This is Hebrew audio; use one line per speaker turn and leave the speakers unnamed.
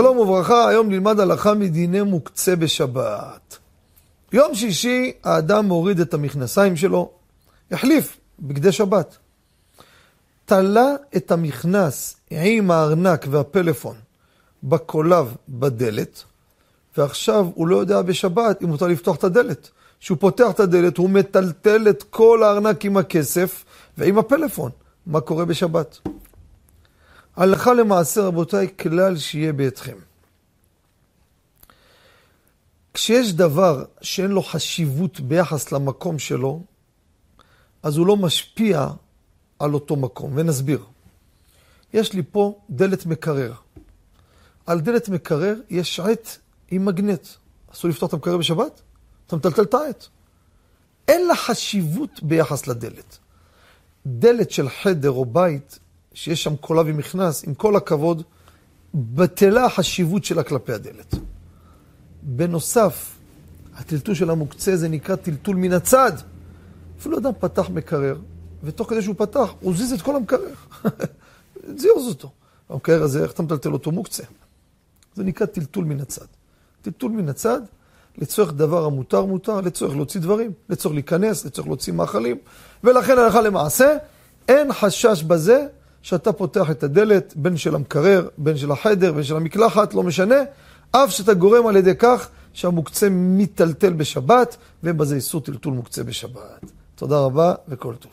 וברכה, היום נלמד הלכה מדיני מוקצה בשבת. יום שישי האדם מוריד את המכנסיים שלו, החליף בגדי שבת. תלה את המכנס עם הארנק והפלאפון בקולב בדלת, ועכשיו הוא לא יודע בשבת אם מותר לפתוח את הדלת. כשהוא פותח את הדלת הוא מטלטל את כל הארנק עם הכסף ועם הפלאפון. מה קורה בשבת? הלכה למעשה, רבותיי, כלל שיהיה בידכם. כשיש דבר שאין לו חשיבות ביחס למקום שלו, אז הוא לא משפיע על אותו מקום, ונסביר. יש לי פה דלת מקרר. על דלת מקרר יש עט עם מגנט. אסור לפתוח את המקרר בשבת? אתה מטלטל את העט. אין לה חשיבות ביחס לדלת. דלת של חדר או בית, שיש שם קולב עם מכנס, עם כל הכבוד, בטלה החשיבות שלה כלפי הדלת. בנוסף, הטלטול של המוקצה זה נקרא טלטול מן הצד. אפילו אדם פתח מקרר, ותוך כדי שהוא פתח, הוא זיז את כל המקרר. זיוז אותו. המקרר הזה, איך אתה מטלטל אותו? מוקצה. זה נקרא טלטול מן הצד. טלטול מן הצד, לצורך דבר המותר מותר, לצורך להוציא דברים, לצורך להיכנס, לצורך להוציא מאכלים, ולכן הלכה למעשה, אין חשש בזה שאתה פותח את הדלת, בין של המקרר, בין של החדר, בין של המקלחת, לא משנה, אף שאתה גורם על ידי כך שהמוקצה מיטלטל בשבת, ואין בזה איסור טלטול מוקצה בשבת. תודה רבה וכל טוב.